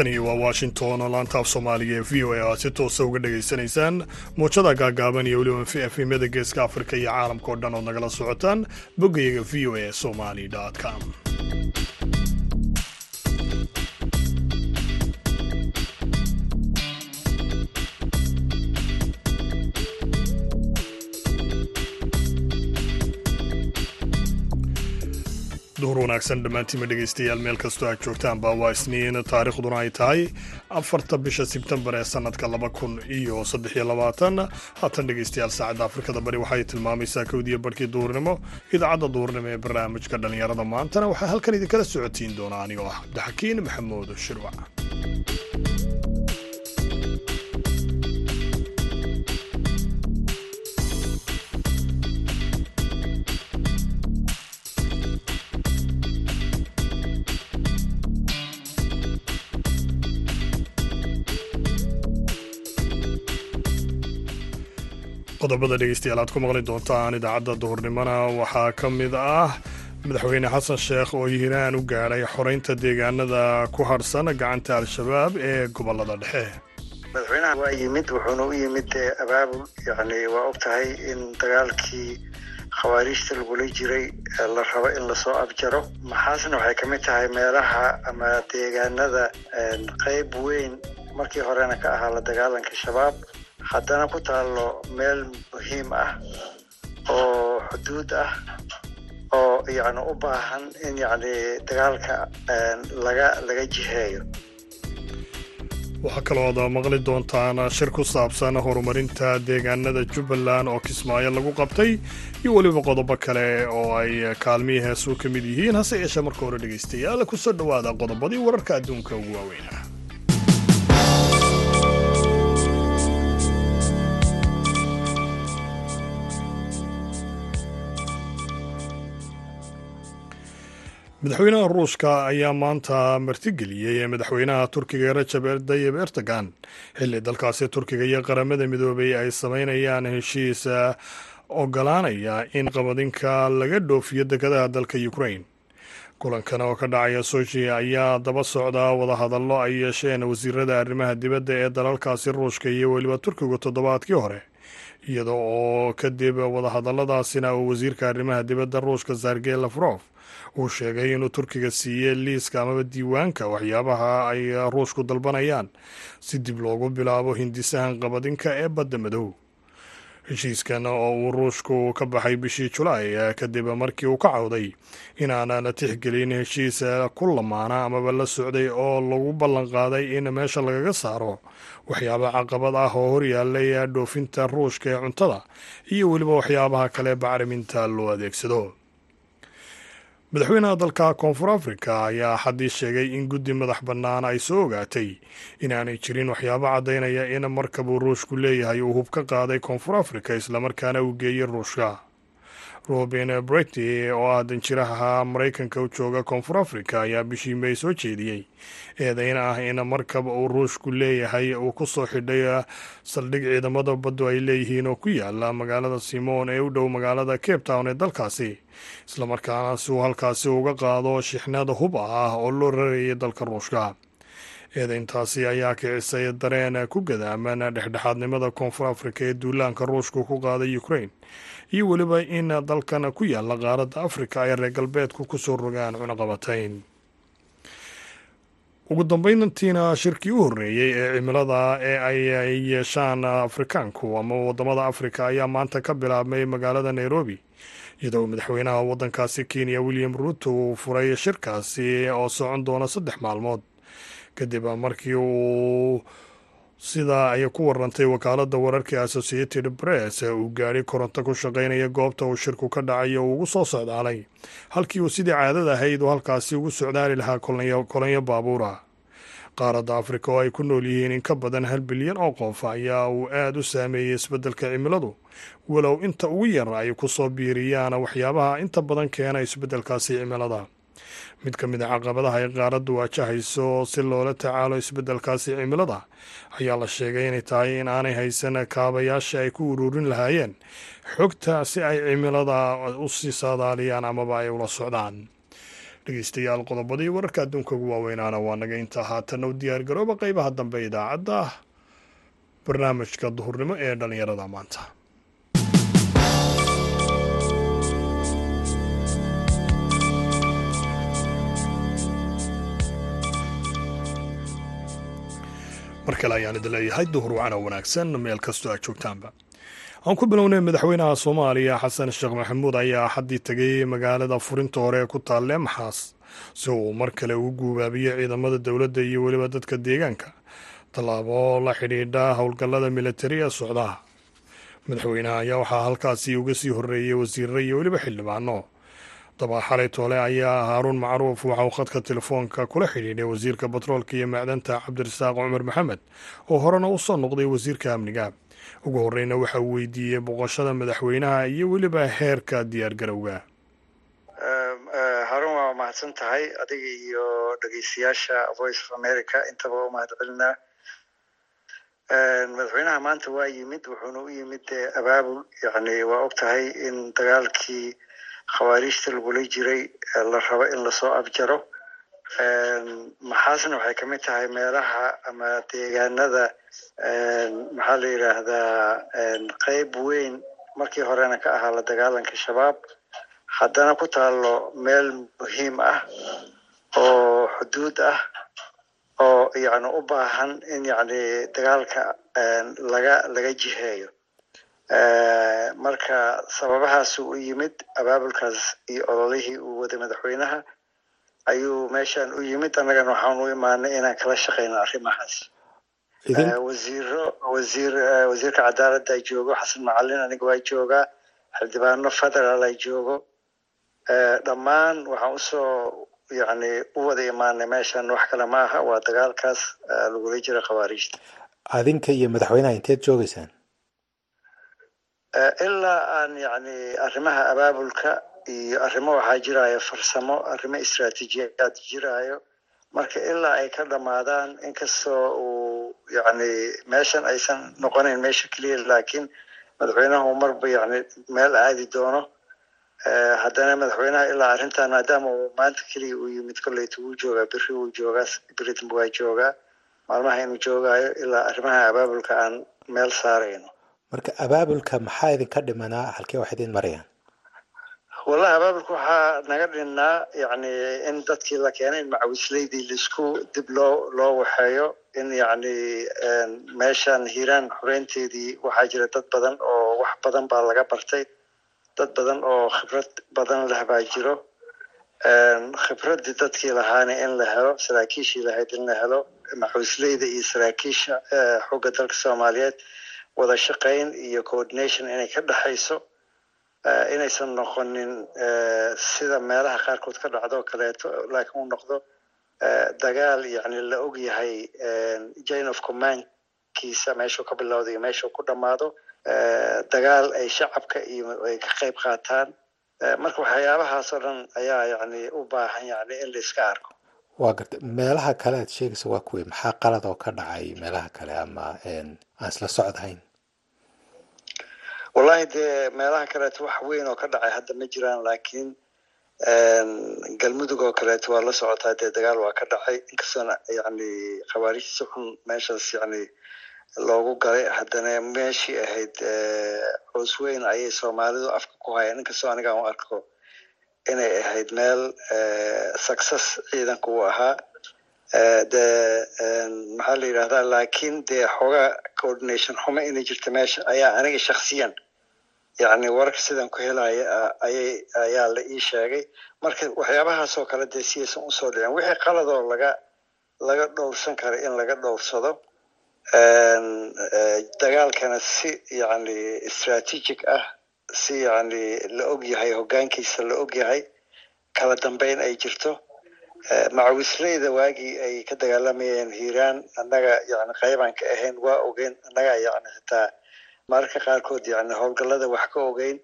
halkani waa washington laanta af soomaaliga ee v o a aad si toosa uga dhagaysanaysaan muujada gaagaaban iyo weliba efemyada geeska afrika iyo caalamka oo dhan ood nagala socotaan boggayaga v o a somali com wanaagsan dhammaantiima dhegaystayaal meel kastoo aad joogtaanba waa isniin taariikhduna ay tahay afarta bisha sebtembar ee sannadka laba kun iyo saddexiyo labaatan. Haatan dhegaystayaal saacadda afrikada bari waxay tilmaamaysaa kowdiya barhkii duhurnimo idaacadda duhurnimo ee barnaamijka dhallinyarada maantana. Waxaa halkan idinkala socotiin doona anigoo ah cabdixakiin maxamuud shirwac qodobada dhegeystayaal aad ku maqli doontaan idaacadda duhurnimona waxaa ka mid ah madaxweyne xasan sheekh oo hiiraan u gaadhay xoreynta deegaanada ku harhsan gacanta al-shabaab ee gobollada dhexe. Madaxweynaha waa yimid wuxuuna u yimid abaabul yacni waa og tahay in dagaalkii khawaariijta lagula jiray la rabo in la soo afjaro. Maxaasna waxay ka mid tahay meelaha ama deegaanada qeyb weyn. Markii horena ka ahaa la dagaalanka shabaab haddana ku taallo meel muhiim ah oo xuduud ah oo yacni u baahan in yacni dagaalka laga laga jiheeyo. Waxaa kalooad maqli doontaan shir ku saabsan horumarinta deegaanada jubbaland oo kismaayo lagu qabtay iyo weliba qodobo kale oo ay kaalmihii heesuu ka mid yihiin. Hase yeeshee marka hore dhegaystayaal ku soo dhowaada qodobadii wararka adduunka ugu waaweynah madaxweynaha ruushka ayaa maanta martigeliyey madaxweynaha turkiga rajab tayyib erdogan. Xilli dalkaasi turkiga iyo qaramada midoobay ay sameynayaan heshiis ogolaanaya in qabadinka laga dhoofiyo dekadaha dalka ukrain kulankan oo ka dhacaya sochi ayaa daba socda wadahadallo ay yeesheen wasiirada arrimaha dibadda ee dalalkaasi ruushka iyo weliba turkigu toddobaadkii hore. Iyada oo kadib wadahadalladaasina uu wasiirka arrimaha dibadda ruushka sergey lafrof uu sheegay inuu turkiga siiyey liiska amaba diiwaanka waxyaabaha ay ruushku dalbanayaan si dib loogu bilaabo hindisahan qabadinka ee badda madow. Heshiiskan oo uu ruushku ka baxay bishii julaay kadib markii uu ka cawday inaana la tixgelin heshiis ku lamaana amaba la socday oo lagu ballan qaaday in meesha lagaga saaro waxyaaba caqabad ah oo horyaalay dhoofinta ruushka ee cuntada iyo weliba waxyaabaha kale bacriminta loo adeegsado madaxweynaha dalka koonfur afrika ayaa xaddii sheegay in guddi madax bannaan ay soo ogaatay inaanay jirin waxyaabo caddaynaya in markabuu ruushku leeyahay uu hub ka qaaday koonfur afrika islamarkaana uu geeyey ruushka robin brety oo ah danjiraha maraykanka u jooga koonfur afrika ayaa bishii may soo jeediyey eedayn ah in markab uu ruushku leeyahay uu ku soo xidhay saldhig ciidamada baddu ay leeyihiin oo ku yaalla magaalada simon ee u dhow magaalada cape town ee dalkaasi. Islamarkaana si uu halkaasi uga qaado shixnada hub ah oo loo rarayay dalka ruushka eedayntaasi ayaa kicisay dareen ku gadaaman dhexdhexaadnimada koonfur afrika ee duulaanka ruushku ku qaaday ukrain iyo weliba in dalkan ku yaalla qaaradda afrika ay reer galbeedku ku soo rogaan cunaqabatayn. Ugu dambeyntiina shirkii u horreeyey ee cimilada ee ay yeeshaan afrikaanku ama waddamada afrika ayaa maanta ka bilaabmay magaalada nairobi iyadoo madaxweynaha waddankaasi kenya william ruuto uu furay shirkaasi oo socon doona saddex maalmood kadib markii uu sidaa ay ku warantay wakaaladda wararka associated press uu gaadhay koronto ku shaqaynaya goobta uu shirku ka dhacay oo ugu soo socdaalay. Halkii uu sidii caadada ahayd uu halkaasi ugu socdaali lahaa kolonyo baabuura qaaradda afrika oo ay ku nool yihiin in ka badan hal bilyan oo qof ayaa uu aad u saameeyey isbeddelka cimiladu. Walow inta ugu yar ay ku soo biiriyaan waxyaabaha inta badan keena isbeddelkaasi cimilada mid ka mid a caqabadaha ay qaaraddu waajahayso si loola tacaalo isbeddelkaasi cimilada ayaa la sheegay inay tahay in aanay haysan kaabayaasha ay ku ururin lahaayeen. Xogta si ay cimilada u sii saadaaliyaan amaba ay ula socdaan. Dhegeystayaal qodobadii wararka adduunka ugu waaweynaana waa naga intaa haatanna u diyaar garooba qeybaha dambe idaacadda barnaamijka duhurnimo ee dhallinyarada maanta mar kale ayaan idin leeyahay. Duhur wacana wanaagsan meel kastoo aad joogtaanba. Aan ku bilownay madaxweynaha soomaaliya xasan sheekh maxamuud ayaa xaddii tegay magaalada furinta hore ee ku taalle maxaas si uu mar kale ugu guubaabiyo ciidamada dowladda iyo weliba dadka deegaanka. Tallaabo la xidhiidha howlgallada militari ee socdaha. Madaxweynaha ayaa waxaa halkaasi uga sii horreeyey wasiirre iyo weliba xildhibaano daba xalay toole ayaa haaruun macruuf waxa uu khadka telefoonka kula xidhiidhay wasiirka batroolka iyo macdanta cabdirasaaq cumar maxamed oo horena u soo noqday wasiirka amniga ugu horreyna waxa uu weydiiyey boqoshada madaxweynaha iyo weliba heerka diyaargarowga harun waa mahadsan tahay adiga iyo dhegeystayaasha voice of america. intaba u mahad celinaa madaxweynaha maanta waa yimid wuxuuna u yimid abaabul yani waa og tahay in dagaalkii khawaarijta lagula jiray la rabo in la soo afjaro. Maxaasna waxay ka mid tahay meelaha ama deegaanada maxaa la yidhaahdaa qeyb weyn markii horena ka ahaa la dagaalanka shabaab. Haddana ku taalo meel muhiim ah oo xuduud ah oo yani u baahan in yani dagaalka laga laga jiheeyo marka sababahaasuu u yimid abaabulkaas iyo ololihii uu waday madaxweynaha ayuu meeshan u yimid. Annagana waxaan u imaanay inaan kala shaqeyno arrimahaas. Wasiiro wasiir wasiirka cadaaladda ay joogo xasan macalin aniga waa joogaa xildhibaano federaal ay joogo. Dhammaan waxaan u soo yani u wada imaanay meeshan wax kale ma aha waa dagaalkaas lagula jira khawaarijta adinka iyo madaxweynaha inteed joogeysaan ilaa aan yani arrimaha abaabulka iyo arrimo waxaa jiraayo farsamo arrimo istraatiijiyaad jiraayo. Marka ilaa ay ka dhamaadaan inkastoo uu yani meeshan aysan noqonayn meesha keliya laakiin madaxweynahu marba yani meel aadi doono. Haddana madaxweynaha ilaa arrintan maadaama uu maanta keliya uu yimid kolleyta wuu joogaa beri wuu joogaa beritanba waa joogaa. Maalmaha inuu joogaayo ilaa arrimaha abaabulka aan meel saarayno marka abaabulka maxaa idinka dhimanaa halkee wax idin marayaan? Wallahi abaabulka waxaa naga dhinnaa yani in dadkii la keenay in macawisleydii la isku dib loo loo waxeeyo in yani meeshan hiiraan xoreynteedii waxaa jira dad badan oo wax badan baa laga bartay. Dad badan oo khibrad badan leh baa jiro. Khibraddii dadkii lahaana in la helo saraakiishii lahayd in la helo macawisleyda iyo saraakiisha xooga dalka soomaaliyeed wada shaqayn iyo coordination inay ka dhexayso inaysan noqonin sida meelaha qaarkood ka dhacdo kaleeto laakiin uu noqdo dagaal yani la og yahay jane of commandkiisa meeshuu ka bilowda iyo meeshuu ku dhammaado dagaal ay shacabka iyo ay ka qayb qaataan. Marka waxyaabahaas oo dhan ayaa yani u baahan yani in la iska arko. Waa garta meelaha kale aad sheegaysa waa kuwey maxaa qalad oo ka dhacay meelaha kale ama aan isla socdahayn wallahi dee meelaha kaleeto wax weyn oo ka dhacay hadda ma jiraan laakiin galmudug oo kaleeto waa la socotaa dee dagaal waa ka dhacay. Inkastoona yani khawaarijta si xun meeshaas yani loogu galay haddana meeshii ahayd coos weyn ayay soomaalidu afka ku hayeen. Inkastoo aniga aan u arko inay ahayd meel success ciidanka uu ahaa dee maxaa la yidhahdaa laakiin dee xoogaa coordination xumo inay jirta meesha ayaa aniga shaksiyan yani wararka sidan ku helaya ayay ayaa la ii sheegay. Marka waxyaabahaasoo kale dee siyaysan u soo dhicin. Wixii qaladoo laga laga dhowrsan kara in laga dhowrsado dagaalkana si yani strategic ah si yani la og yahay hoggaankiisa la og yahay kala dambeyn ay jirto macawisleyda waagii ay ka dagaalamayeen hiiraan annaga yani qaybaan ka ahayn waa ogeyn annaga yani xitaa mararka qaarkood yani howlgallada wax ka ogeyn.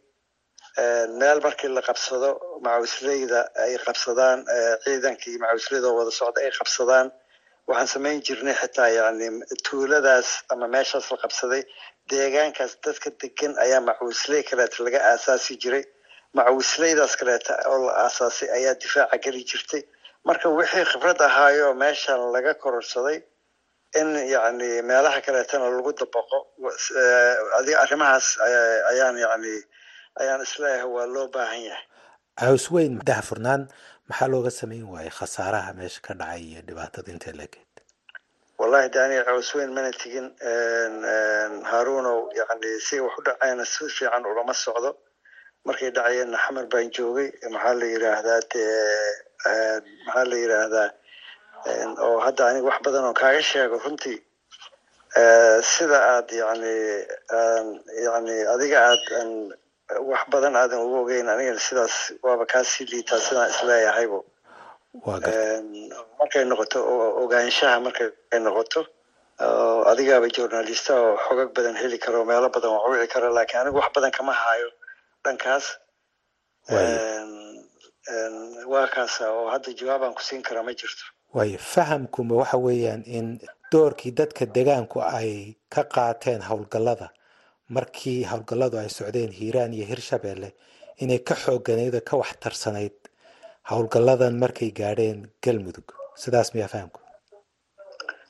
Meel markii la qabsado macawisleyda ay qabsadaan ciidanka iyo macawisleyda oo wada socda ay qabsadaan. Waxaan samayn jirnay xitaa yani tuuladaas ama meeshaas la qabsaday. Deegaankaas dadka degan ayaa macawisley kaleeto laga aasaasi jiray. Macawisleydaas kaleeta oo la aasaasay ayaa difaaca geli jirtay marka wixii khibrad ahaayo meeshan laga kororsaday in yacni meelaha kaleetana lagu dabaqo. Adiga arrimahaas ayaan yacni ayaan is leeyahay waa loo baahan yahay. Cawsweyn daha furnaan maxaa looga samayn waayey khasaaraha meesha ka dhacay iyo dhibaatada intee leegeed wallahi de aniga cawsweyn mana tegin haruunow yacni siga wax u dhacayna si fiican ulama socdo. Markay dhacayeenna xamar baan joogay. Maxaa la yidhaahdaa dee maxaa la yidhaahdaa oo hadda aniga wax badan oo kaaga sheego runtii sida aad yani yani adiga aad wax badan aadan uga ogeyn anigana sidaas waaba kaasii liitaa sidaan isleeyahaybo markay noqoto ogaanshaha markay noqoto adigaaba journalista oo xogag badan heli karo meelo badan wax wici karo laakiin anigu wax badan kama haayo dhankaas waa kaasa oo hadda jawaabaan ku siin karaa ma jirto waayo fahamkuma waxa weeyaan in doorkii dadka degaanku ay ka qaateen howlgallada. Markii howlgalladu ay socdeen hiiraan iyo hirshabeelle inay ka xoogganayd oo ka waxtarsanayd howlgalladan markay gaadheen galmudug. Sidaas miyaa fahamku?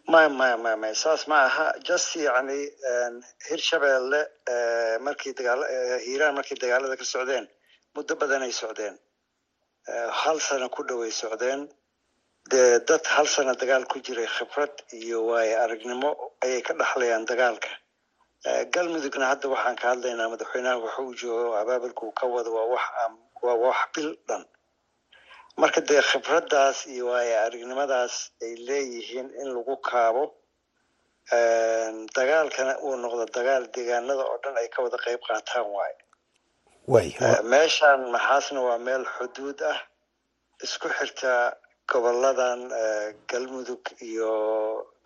Maya maya maya maya saas ma aha. Just yacni hirshabeelle markii dagaal hiiraan markay dagaalada ka socdeen muddo badanay socdeen hal sano ku dhoway socdeen. Dee dad hal sano dagaal ku jiray khibrad iyo waayo aragnimo ayay ka dhaxlayaan dagaalka. Galmudugna hadda waxaan ka hadlaynaa madaxweynaha wuxuu joogo abaabulkuu ka wado waa wax waa wax bil dhan. Marka dee khibraddaas iyo waayo aragnimadaas ay leeyihiin in lagu kaabo dagaalkana uu noqdo dagaal deegaanada oo dhan ay ka wada qayb qaataan waayo meeshan maxaasna waa meel xuduud ah. Isku xirta goboladan galmudug iyo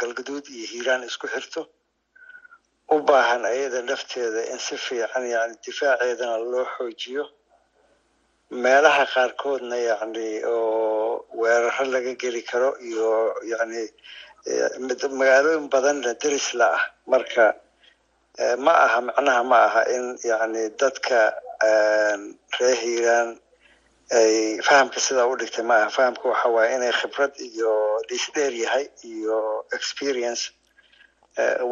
galgaduud iyo hiiraan isku xirto. U baahan ayada lafteeda in si fiican yani difaaceedana loo xoojiyo. Meelaha qaarkoodna yani oo weeraro laga geli karo iyo yani magaalooyin badanna derisla ah. Marka ma aha macnaha ma aha in yani dadka reer hiiraan ay fahamka sidaa u dhigtay ma aha. Fahamka waxa waaye inay khibrad iyo liisdheer yahay iyo experience.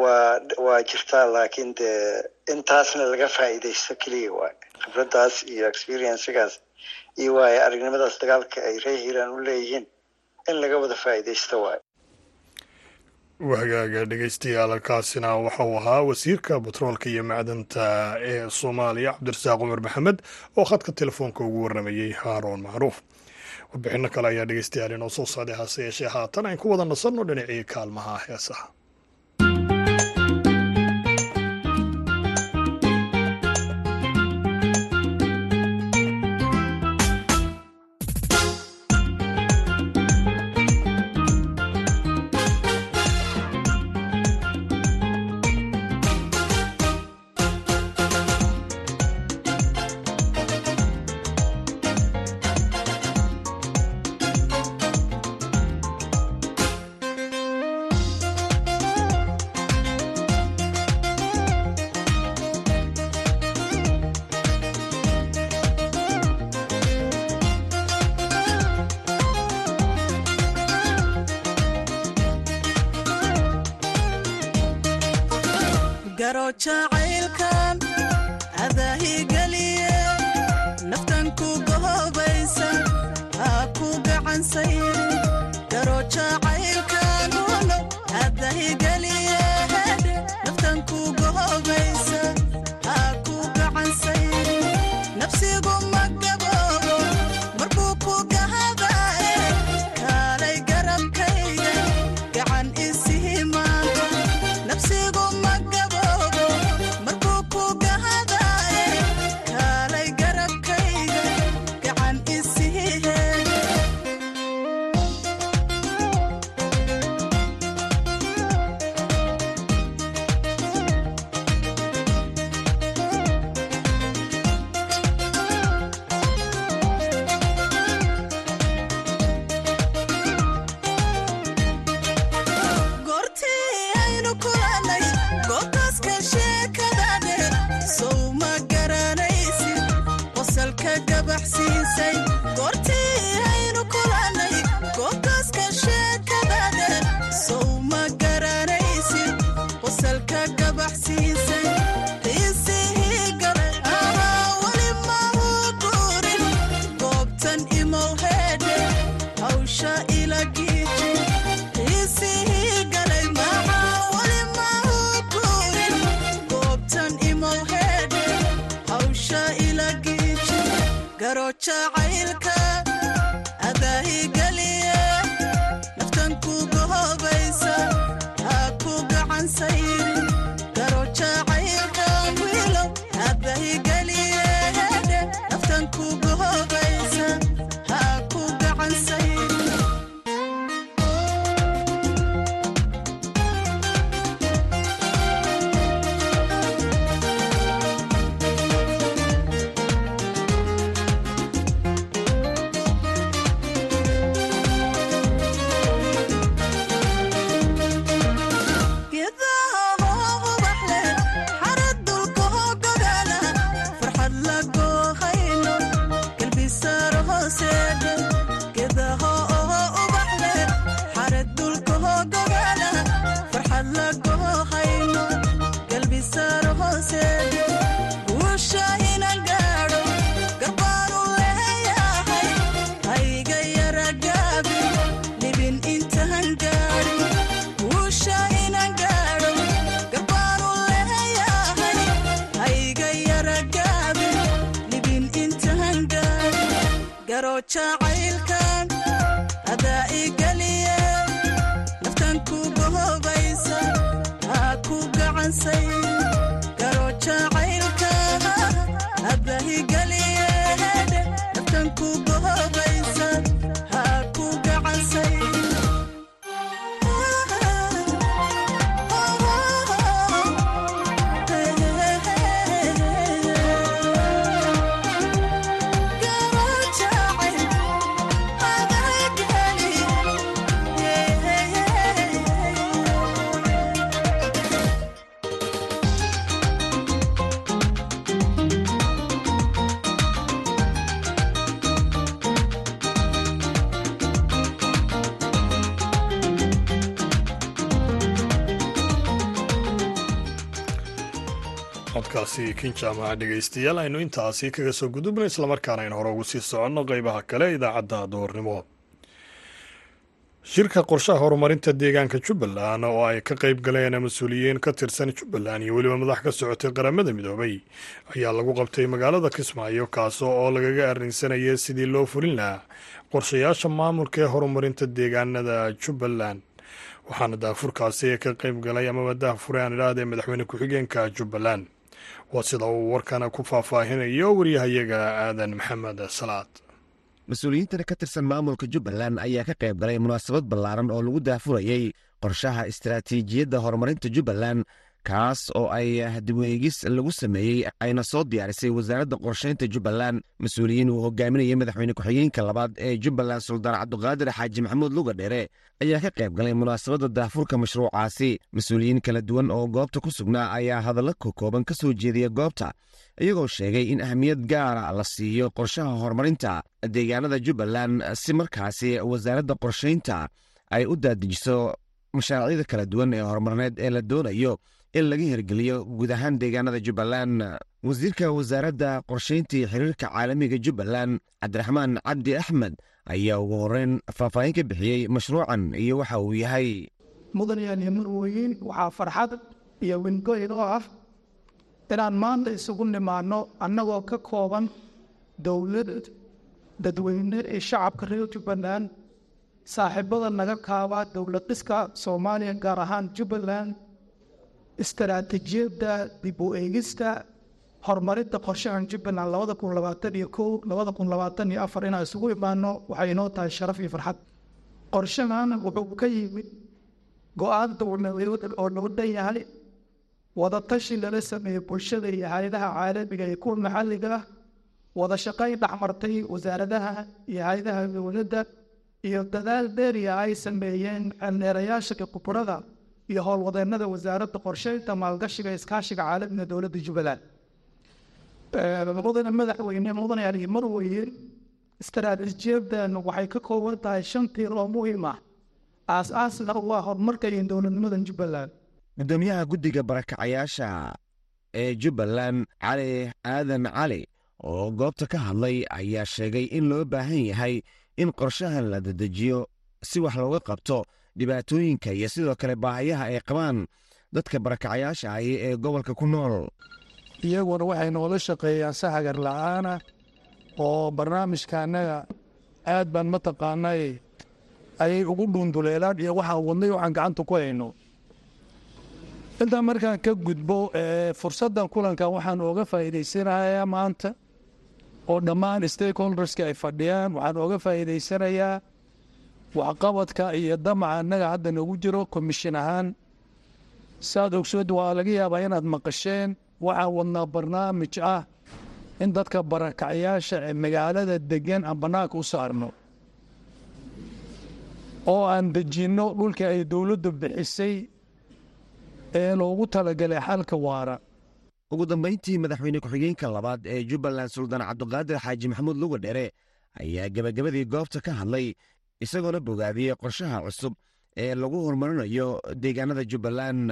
Waa waa jirtaa laakiin dee intaasna laga faa'iidaysto keliya waay. Khibraddaas iyo experiencagaas iyo waayo aragnimadaas dagaalka ay reer hiiraan u leeyihiin in laga wada faa'iidaysto waay wahagaaga dhegeystayaal kaasina waxauu ahaa wasiirka batroolka iyo macdanta ee soomaaliya cabdirasaaq cumar maxamed oo khadka telefoonka ugu warramayey haaroon macruuf. Warbixino kale ayaa dhegeystayaal inoo soo socday hase yeeshee haatan ayn ku wada nasanno dhinacii kaalmaha heesaha jacaylkan adaahigeliye naftan ku gohobaysa haa ku gacansayri garo jacaylkan garo jacaylkan adaa igeliye ha ku gacansay codkaasi kinjaamaca dhegaystayaal aynu intaasi kaga soo gudubna islamarkaana aynu hore ugu sii soconno qeybaha kale idaacadda duhurnimo shirka qorshaha horumarinta deegaanka jubbaland oo ay ka qayb galeen mas'uuliyiin ka tirsan jubbaland iyo weliba madax ka socotay qaramada midoobay ayaa lagu qabtay magaalada kismaayo kaasoo oo lagaga arrinsanayay sidii loo fulin lahaa qorshayaasha maamulka ee horumarinta deegaanada jubbaland. Waxaana daafurkaasi ka qayb galay amaba daafure aan idhaahdee madaxweyne ku-xigeenka jubbaland waa sida uu warkana ku faahfaahinayo waryahayaga aadan maxamed salaad. Mas'uuliyiintan ka tirsan maamulka jubbaland ayaa ka qayb galay munaasabad ballaaran oo lagu daafurayey qorshaha istaraatiijiyadda horumarinta jubbaland kaas oo ay dibweegis lagu sameeyey ayna soo diyaarisay wasaaradda qorshaynta jubbaland. Mas'uuliyiin uu hogaaminayay madaxweyne ku-xigeenka labaad ee jubbaland suldaan cabduqaadir xaaji maxamuud luga dheere ayaa ka qayb galay munaasabadda daafurka mashruucaasi. Mas'uuliyiin kala duwan oo goobta ku sugnaa ayaa hadallo kokooban ka soo jeediya goobta iyagoo sheegay in ahmiyad gaara la siiyo qorshaha horumarinta deegaanada jubbaland si markaasi wasaaradda qorshaynta ay u daadijiso mashaaricyada kala duwan ee horumarineed ee la doonayo in laga hirgeliyo guud ahaan deegaanada jubbaland. Wasiirka wasaaradda qorshaynta iyo xiriirka caalamiga jubbaland cabdiraxmaan cabdi axmed ayaa ugu horeyn faahfaahin ka bixiyey mashruucan iyo waxa uu yahay. Mudanyaal iyo marweyn waxaa farxad iyo wingoyn oo ah inaan maanta isugu nimaanno annagoo ka kooban dowlad dadweyne ee shacabka reer jubbaland. Saaxiibada naga kaaba dowlad soomaaliya gaar ahaan jubbaland istaraatiijiyadda dib u eegista horumarinta qorshahan jubbaland labada kun labaatan iyo kow labada kun labaatan iyo afar inaan isugu imaano waxay inoo tahay sharaf iyo farxad. Qorshahan wuxuu ka yimid go'aan dowladeed oo lagu dhan yahay wadatashi lala sameeyey bulshada iyo hay'adaha caalamiga iyo kuwa maxalliga ah wada shaqayn dhexmartay wasaaradaha iyo hay'adaha dowladda iyo dadaal dheeriya ay sameeyeen xeldheerayaasha khubarada iyo howlwadeennada wasaaradda qorsheynta maalgashiga iskaashiga caalamiga dowladda jubbaland. Mudane madaxweyne mudanayaal iyo marweye istaraatiijiyaddan waxay ka kooban tahay shan tiir oo muhiim ah. Aas-aasna waa horumarka iyo dowladnimadan jubbaland. Gudoomiyaha guddiga barakacayaasha ee jubbaland cali aadan cali oo goobta ka hadlay ayaa sheegay in loo baahan yahay in qorshahan la dedejiyo si wax looga qabto dhibaatooyinka iyo sidoo kale baahayaha ay qabaan dadka barakacayaasha ahi ee gobolka ku nool. Iyaguna waxay noola shaqeeyaan si hagar la'aana oo barnaamijka annaga aad baan mataqaanay ayay ugu dhuunduleelaan iyo waxaan wadnay waxaan gacanta ku hayno. Intaa markaan ka gudbo fursaddan kulankan waxaan ooga faa'iidaysanayaa maanta oo dhammaan stakeholderska ay fadhiyaan. Waxaan ooga faa'iidaysanayaa waxqabadka iyo damaca annaga hadda nagu jiro komishin ahaan. Saad ogsood waa laga yaabaa inaad maqasheen waxaan wadnaa barnaamij ah in dadka barakacayaasha ee magaalada degan aan bannaanka u saarno. Oo aan dejinno dhulkii ay dowladdu bixisay ee loogu talagalay xalka waara. Ugu dambayntii madaxweyne ku-xigeenka labaad ee jubbaland suldaan cabduqaadir xaaji maxamuud luga dhere ayaa gebagabadii goobta ka hadlay isagoona bogaadiyey qorshaha cusub ee lagu horumarinayo deegaanada jubbaland.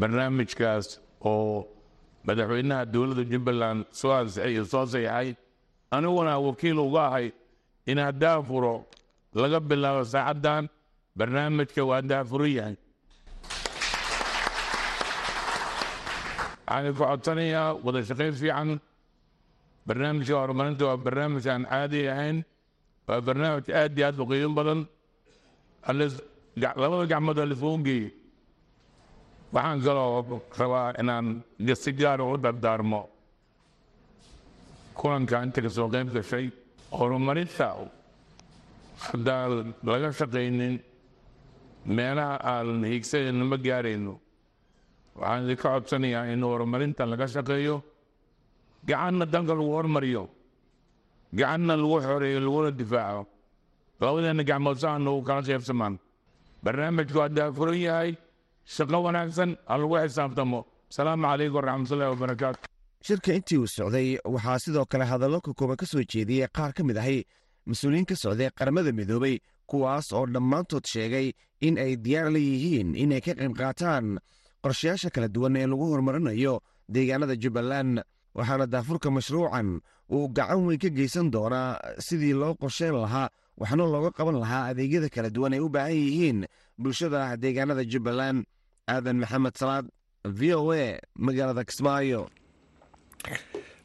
Barnaamijkaas oo madaxweynaha dowladda jubbaland soo ansixay iyo soo sayaxay aniguna wakiil uga ahay in haddaan furo laga bilaabo saacaddan. Barnaamijka waa daafuro yahay. Waxaan ku codsanayaa wada shaqayn fiican. Barnaamijka horumarinta waa barnaamij aan caadi ahayn waa barnaamij aad iyo aad u qiimo badan labada gacmood oo lisugu geeyey waxaan kaloo rabaa inaan si gaara u dardaarmo kulanka inta ka soo qayb gashay horumarinta haddaan laga shaqaynin meelaha aan hiigsanayno ma gaarayno waxaan idinka codsanayaa in horumarinta laga shaqeeyo gacanna danka lagu hormariyo gacanna lagu xoreeyo laguna difaaco labadeena gacmood saha nagu kala sheebsamaan barnaamijku waa daafuran yahay shaqo wanaagsan ha lagu xisaabtamo asalaamu calaykum waraxmatullahi wabarakaatu shirka intii uu socday waxaa sidoo kale hadallo ka kooban ka soo jeediyey qaar ka mid ahi mas'uuliyiin ka socday qaramada midoobey kuwaas oo dhammaantood sheegay in ay diyaar la yihiin inay ka qayb qaataan qorshayaasha kala duwan ee lagu horumarinayo deegaanada jubbaland waxaana daafurka mashruucan uu gacan weyn ka geysan doonaa sidii loo qorsheyn lahaa waxna looga qaban lahaa adeegyada kala duwan ay u baahan yihiin bulshada deegaanada jubbaland. Aadan maxamed salaad v o a magaalada kismaayo.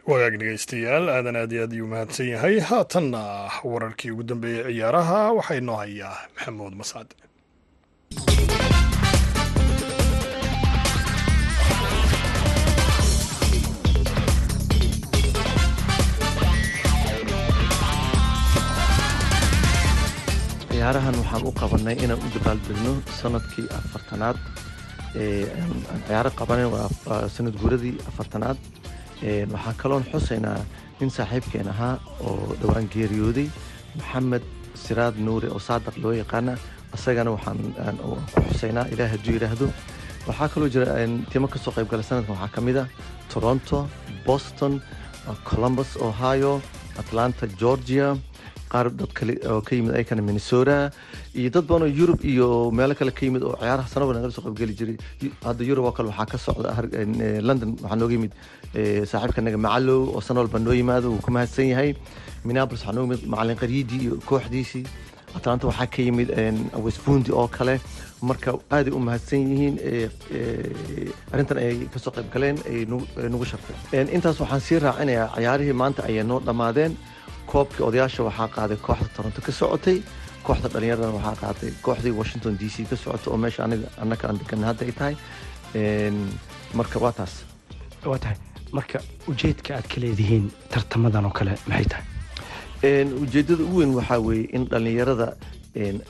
Wagaag dhegaystayaal aadan aad iyo aad ayuu mahadsan yahay. Haatanna wararkii ugu dambeeyey ciyaaraha waxaa inoo hayaa maxamuud mascad ciyaarahan waxaan u qabanay inaan u dabaaldegno sannadkii afartanaad. Aan ciyaaro qabanan waa sanad guuradii afartanaad. Waxaan kaloon xusaynaa nin saaxiibkeen ahaa oo dhowaan geeriyooday maxamed siraad nuure oo saadaq loo yaqaana. Isagana waxaan ku xusaynaa ilaah hadduu yidhaahdo. Waxaa kaloo jira timo ka soo qayb gala sanadkan waxaa ka mid ah toronto boston columbus ohio atlanta georgia qaar dad oo ka yimid ayakana minnesota iyo dad badan oo yurub iyo meelo kale ka yimid oo ciyaaraha sanaba nagala soo qaybgeli jiray. Hadda yurub oo kale waxaa ka socda london waxaa nooga yimid saaxiibka naga macalow oo sana walba noo yimaado wuu ku mahadsan yahay. Minneapolis waxaa nooga yimid macalin qariidii iyo kooxdiisii. Atlanta waxaa ka yimid westbundi oo kale. Marka aaday u mahadsan yihiin arrintan ay ka soo qayb galeen ay nagu sharfeen intaas waxaan sii raacinayaa ciyaarihii maanta ayay noo dhammaadeen koobkii odayaasha waxaa qaaday kooxda toronto ka socotay kooxda dhallinyaradana waxaa qaaday kooxdii washington d c ka socotay oo meesha annaka aan degan hadda ay tahay. Marka waa taas. Waa tahay. Marka ujeedka aad ka leedihiin tartamadan oo kale maxay tahay? Ujeeddada ugu weyn waxaa weeye in dhallinyarada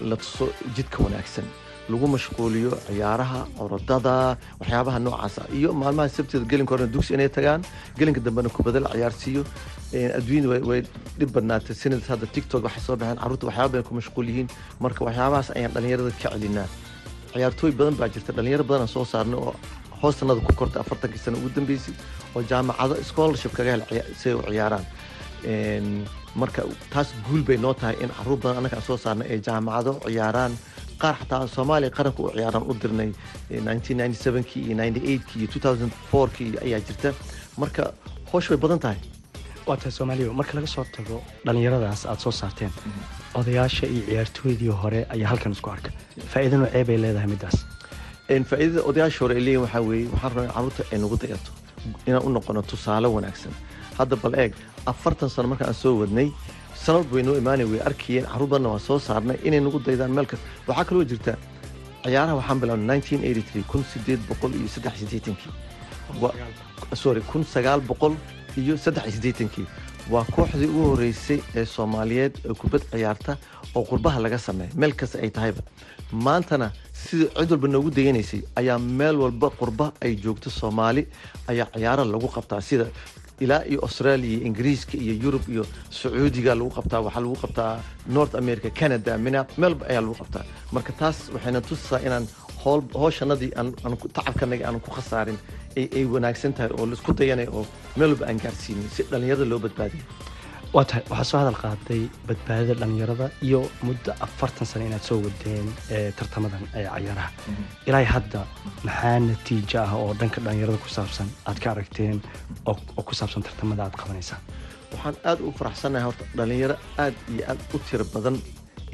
la tuso jidka wanaagsan lagu mashquuliyo ciyaaraha orodada waxyaabaha noocaasa iyo maalmaha sabteeda gelinka horena dugsi inay tagaan gelinka dambena kubada la ciyaarsiiyo adduunyada way dhib badnaatay. Sinad hadda tiktok waxay soo baxeen carruurta waxyaaba badan ku mashquul yihiin. Marka waxyaabahaas ayaan dhallinyarada ka celinaa ciyaartooy badan baa jirta. Dhallinyaro badan aan soo saarnay oo hoostanada ku kortay afartankii sano ugu dambeysay oo jaamacado scholarship kaga hel si ay u ciyaaraan. Marka taas guul bay noo tahay in carruur badan annaga aan soo saarnay ay jaamacado ciyaaraan qaar xataa soomaaliya qaranka u ciyaaraan u dirnay 1997kii iyo 98kii iyo 2004kii ayaa jirta. Marka hoosh way badan tahay. Waa tahay soomaaliya marka laga soo tago dhallinyaradaas aad soo saarteen odayaasha iyo ciyaartooydii hore ayaa halkan isku arka. Faa'iido noocee bay leedahay middaas. Faa'iidada odayaasha hore ay leeyihiin waxaa weeye waxaan rabaa in carruurta ay nagu dayato inaan u noqono tusaale wanaagsan. Hadda bal eeg afartan sano marka aan soo wadnay sanad way noo imaanay way arkayeen carruur badanna waan soo saarnay inay nagu daydaan meel kasta. Waxaa kaloo jirta ciyaaraha waxaan bilaabnay 1983 kun sideed boqol iyo saddex Wa- sorry kun sagaal boqol iyo saddex iyo waa kooxdii ugu horeysay ee soomaaliyeed ee kubad ciyaarta oo qurbaha laga sameeya meel kasta ay tahayba. Maantana sida cid walba noogu deganaysay ayaa meel walba qurba ay joogto soomaali ayaa ciyaaro lagu qabtaa. Sida ilaa iyo australia iyo ingiriiska iyo yurub iyo sacuudiga lagu qabtaa waxaa lagu qabtaa north america canada mina meelba ayaa lagu qabtaa. Marka taas waxayna tusisaa inaan hool hooshanadii aan aan ku- khasaarin ay wanaagsan tahay oo la isku dayanay oo walba aan gaarsiinin si dhallinyarada loo badbaadiyo waa tahay waxaa soo hadal qaaday badbaadada dhallinyarada iyo muddo afartan sano inaad soo wadeen ee tartamadan cayaaraha. Ilaa hadda maxaa natiijo ah oo dhanka dhallinyarada ku saabsan aad ka aragteen oo ku saabsan tartamada aad qabanaysaan waxaan aad u faraxsanahay horta dhallinyaro aad iyo aad u tiro badan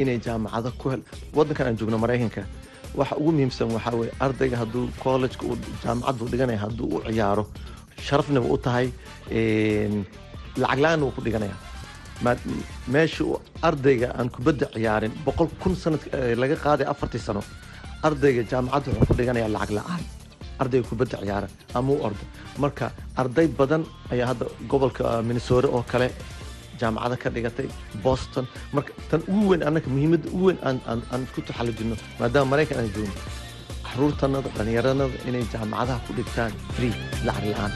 inay jaamacado ku hel waddankan aan joogno maraykanka. Waxa ugu muhiimsan waxaa weeye ardayga hadduu college uu jaamacad buu dhiganaya hadduu u ciyaaro sharafna u tahay lacag la'aanna wuu ku dhiganaya. Meesha uu ardayga aan kubadda ciyaarin boqol kun sanad eh, laga qaaday afartii sano ardayga jaamacadda wuxuu ku dhiganaya lacag la'aan. Ardayga kubadda ciyaara ama u ordo. Marka arday badan ayaa hadda gobolka ah, minnesota oo kale jaamacada ka dhigatay boston. Marka tan ugu weyn annaka muhiimadda ugu weyn aan aan aan ku taxallujinno maadaama maraykan aan joogno caruurtanada dhallinyaranada inay jaamacadaha ku dhigtaan free lacag la'aan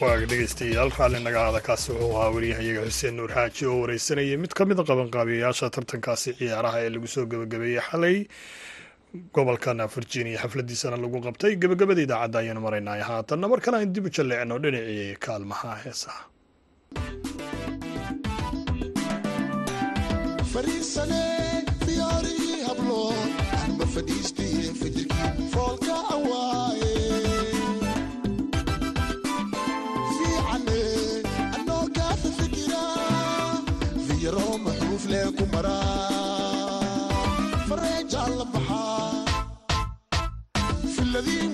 waaga dhegeystayaal raalli naga hada kaasi wuxuu ahaa wariyahayaga xuseen nuur xaaji oo wareysanayay. Mid ka mid a qabanqaabiyayaasha tartankaasi ciyaaraha ee lagu soo gebagabeeyey xalay gobolkan virginia xafladiisana lagu qabtay. Gebagabada idaacadda ayaanu maraynay haatanna mar kale aan dib u jalleecno dhinacii kaalmaha heesaha. Fariisane diyaarigii hablo anba fadhiistiye filadii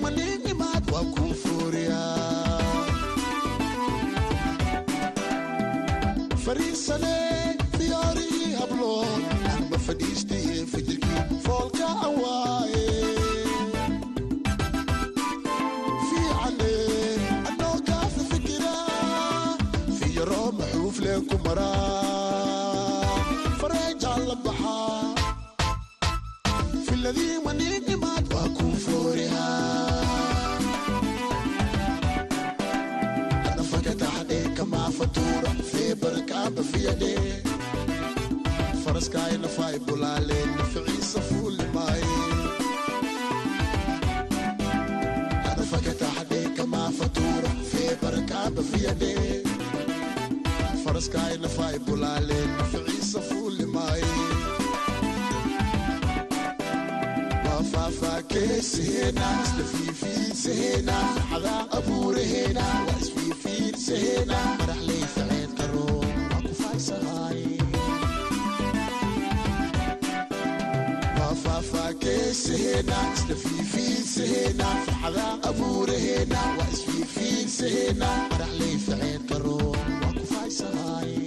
farxadaa abuurahena waa isfiifiidsahena madaxley faceed qaro waa ku faaysahaay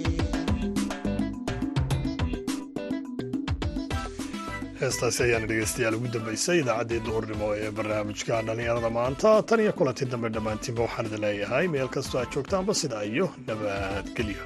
heestaasi ayaana dhegeystayaal ugu dambeysay idaacaddii duhurnimo ee barnaamijka dhallinyarada maanta. Tan iyo kulanti dambe dhammaantiinba waxaan idin leeyahay meel kastoo aad joogtaanba sidaa iyo nabadgelyo